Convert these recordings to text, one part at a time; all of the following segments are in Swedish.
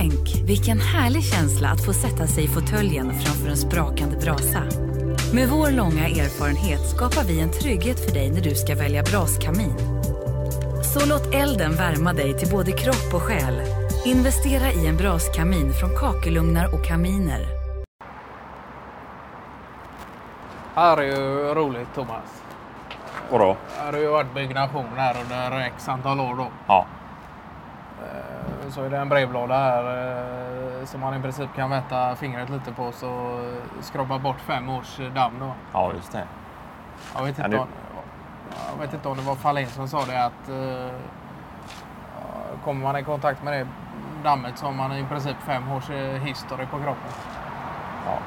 Tänk, vilken härlig känsla att få sätta sig i fåtöljen framför en sprakande brasa. Med vår långa erfarenhet skapar vi en trygghet för dig när du ska välja braskamin. Så låt elden värma dig till både kropp och själ. Investera i en braskamin från Kakelugnar och Kaminer. Här är ju roligt Thomas. Vadå? Här har ju varit byggnation här under x antal år då. Ja. Eh, Så är det en brevlåda här eh, som man i princip kan mäta fingret lite på så eh, skrapa bort fem års damm då. Ja, just det. Jag vet inte, om, jag vet inte om det var Fahlin som sa det att eh, kommer man i kontakt med det dammet så har man i princip fem års eh, history på kroppen. Ja.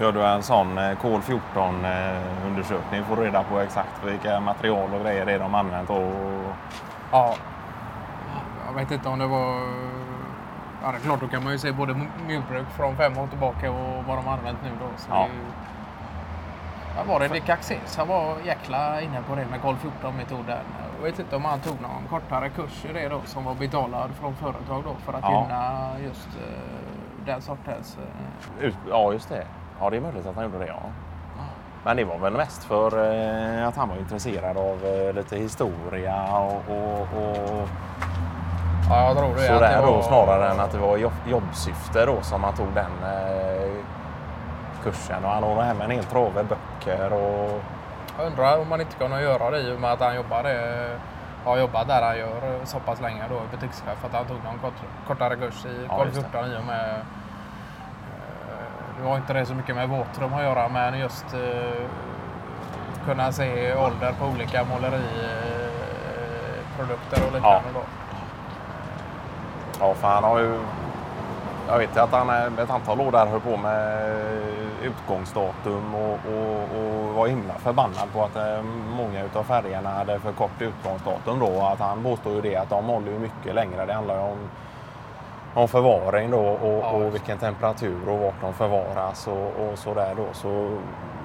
Gör du en sån eh, kol 14 eh, undersökning får du reda på exakt vilka material och grejer det är de använt och Ja. Jag vet inte om det var... Ja, det är klart, då kan man ju se både mjölkbruk från fem år tillbaka och vad de har använt nu då. Så Ja. Ja, var det Dick Axéns? Han var jäkla inne på det med Golf 14-metoden. Jag vet inte om han tog någon kortare kurs i det då som var betalad från företag då för att Ja. gynna just eh, den sortens... ut, Ja, just det. Ja, det är möjligt att han gjorde det, ja. Men det var väl mest för eh, att han var intresserad av eh, lite historia och, och, och Ja, jag tror det. sådär det då var- snarare än att det var jobb, jobbsyfte då som han tog den eh, kursen. Och han ordnade hem en hel trave böcker och Jag undrar om man inte kunde göra det i och med att han jobbade, har jobbat där han gör så pass länge då butikschef. Att han tog någon kort, kortare kurs i Ja, Golf just det. 14 i och med... eh, Nu har inte det så mycket med våtrum att göra men just eh, kunna se ålder på olika måleriprodukter och liknande. Då. Ja, för han har ju... Jag vet att han är- ett antal år där höll på med utgångsdatum och, och, och var himla förbannad på att eh, många utav färgerna hade för kort utgångsdatum då. Att han påstår ju det att de håller ju mycket längre. Det handlar ju om, om förvaring då och, Ja, och vilken temperatur och vart de förvaras och, och sådär då. Så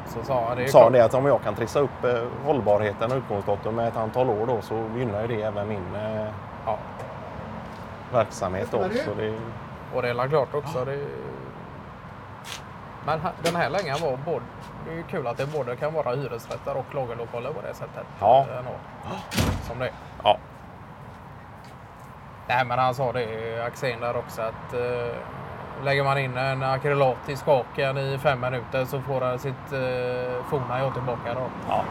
Så sa han det. sa klart- det att om jag kan trissa upp eh, hållbarheten och utgångsdatum med ett antal år då så gynnar ju det även min eh, Ja. Verksamhet då. Så det, Och det är väl klart också. Det är... Men den här längan var både... Det är ju kul att det både kan vara hyresrätter och lagerlokaler på det sättet. Ja. Som det är. ja. Nej men han sa det Axén där också att eh, lägger man in en akrylat i skaken i fem minuter så får han sitt eh, forna jag tillbaka då. Ja.